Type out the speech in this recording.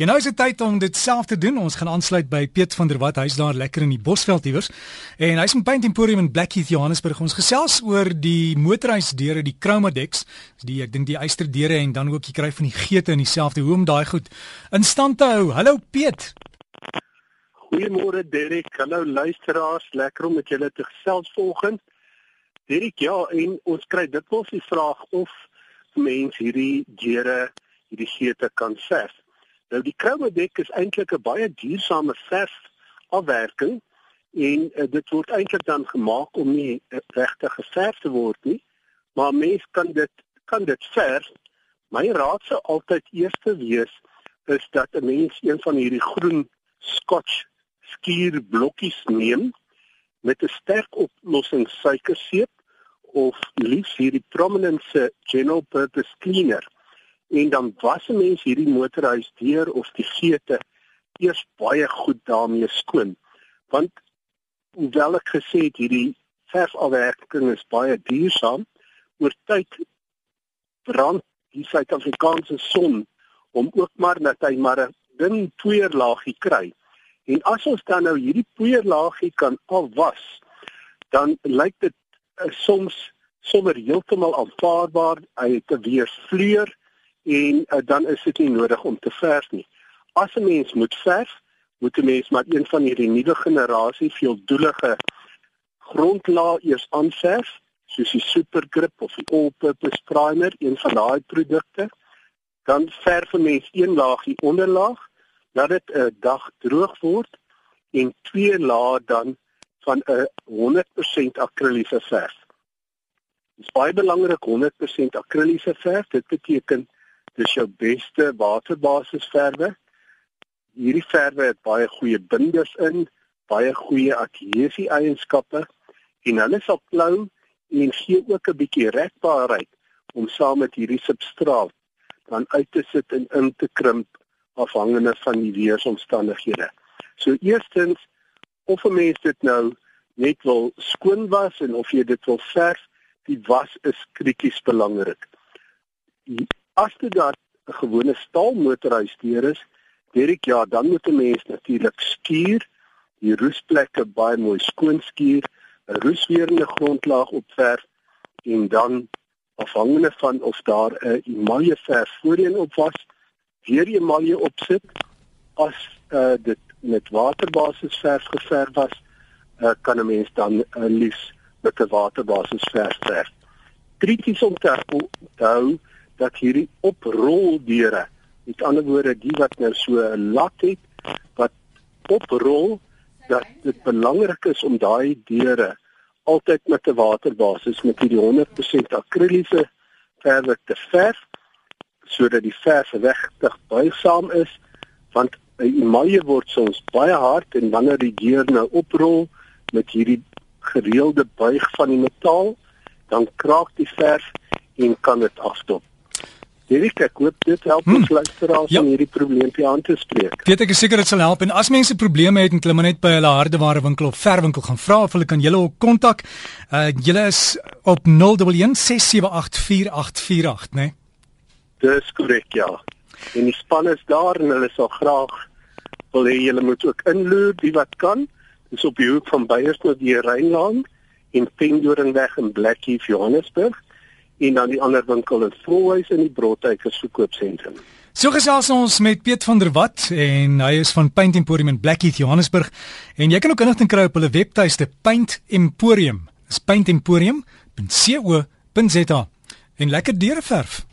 Genoeg is dit tyd om dit self te doen. Ons gaan aansluit by Piet van der Walt. Hy's daar lekker in die Bosveld iewers. En hy's in Paint Emporium in Blackheath, Johannesburg. Ons gesels oor die motorhuisdeure, die Chromadex, die ek dink die eysterdeure en dan ook jy kry van die geete in dieselfde hoe om daai goed in stand te hou. Hallo Piet. Goeiemôre Derek. Hallo luisteraars. Lekker om met julle te gesels vanoggend. Derek, ja, en ons kry dikwels die vraag of mense hierdie deure, hierdie geete kan verf. Nou die Chromodek is eintlik 'n baie duursame verf afwerking en uh, dit word eintlik dan gemaak om nie uh, regtig geverf te word nie, maar mens kan dit kan dit verf. My raad sou altyd eers wees is dat 'n mens een van hierdie groen Scotch skuur blokkies neem met 'n sterk oplossing suikerseep of liefs hierdie prominence general purpose cleaner en dan was 'n mens hierdie motorhuis deur of die geete eers baie goed daarmee skoon. Want hoewel ek gesê het hierdie verfafwerking is baie duursaam oor tyd brand die Suid-Afrikaanse son om ook maar net hy maar 'n dun poeierlaagie kry. En as ons dan nou hierdie poeierlaagie kan afwas dan lyk dit uh, soms sommer heeltemal aanvaarbaar. Hy het 'n weervleur en uh, dan is dit nie nodig om te verf nie. As 'n mens moet verf, moet 'n mens maar een van hierdie nuwe generasie veeldoelige grondlaag eers aanverf, soos die Supergrip of die All-Purpose Primer, een van daai produkte. Dan verf 'n mens een laagie onderlaag, laat dit 'n dag droog word en twee lae dan van 'n 100% akriliese verf. Dit is baie belangrik 100% akriliese verf. Dit beteken dis jou beste waterbasisverwe. Hierdie verwe het baie goeie binders in, baie goeie adhesie eienskappe en hulle sal klou en gee ook 'n bietjie rekbaarheid om saam met hierdie substraat dan uit te sit en in te krimp afhangende van die weeromstandighede. So eerstens of 'n mens dit nou net wil skoon was en of jy dit wil verf, die was is krities belangrik as dit dan 'n gewone staalmotorhuisdeur is, Derek ja, dan moet 'n mens natuurlik skuur, die roesplekke baie mooi skoon skuur, 'n roesweerende grondlaag opverf en dan afhangende van of daar 'n emalje verf voorheen op was, weer emalje opsit as uh, dit met waterbasis verf geverf was, uh, kan 'n mens dan uh, liefs met 'n waterbasis verf verf. Krities om te hou dat hierdie oproldeure, met ander woorde die wat nou so 'n lat het wat oprol, dat dit belangrik is om daai deure altyd met 'n waterbasis met hierdie 100% akriliese verf te verf sodat die verf regtig buigsaam is want 'n emalje word soms baie hard en wanneer die deur nou oprol met hierdie gereelde buig van die metaal dan kraak die verf en kan dit afstop. Hierdie ek hoop dit help hmm. ons luisteraars ja. om hierdie probleempie aan te spreek. Weet ek is seker dit sal help en as mense probleme het en hulle net by hulle hardeware winkel of verwinkel gaan vra of hulle kan julle ook kontak. Uh julle is op 0116784848, né? Nee? Dis korrek, ja. En die span is daar en hulle sal graag wil hê julle moet ook inloer wie wat kan. Dis op die hoek van Beyersdorp die Rynland in Pendoringweg in Blackheath, Johannesburg en dan die ander winkel in Volhuis in die Brothuis verkoopsentrum. So gesels ons met Piet van der Walt en hy is van Paint Emporium in Blackheath Johannesburg en jy kan ook inligting kry op hulle webtuiste Paint Emporium. Dis paintemporium.co.za en lekker deure verf.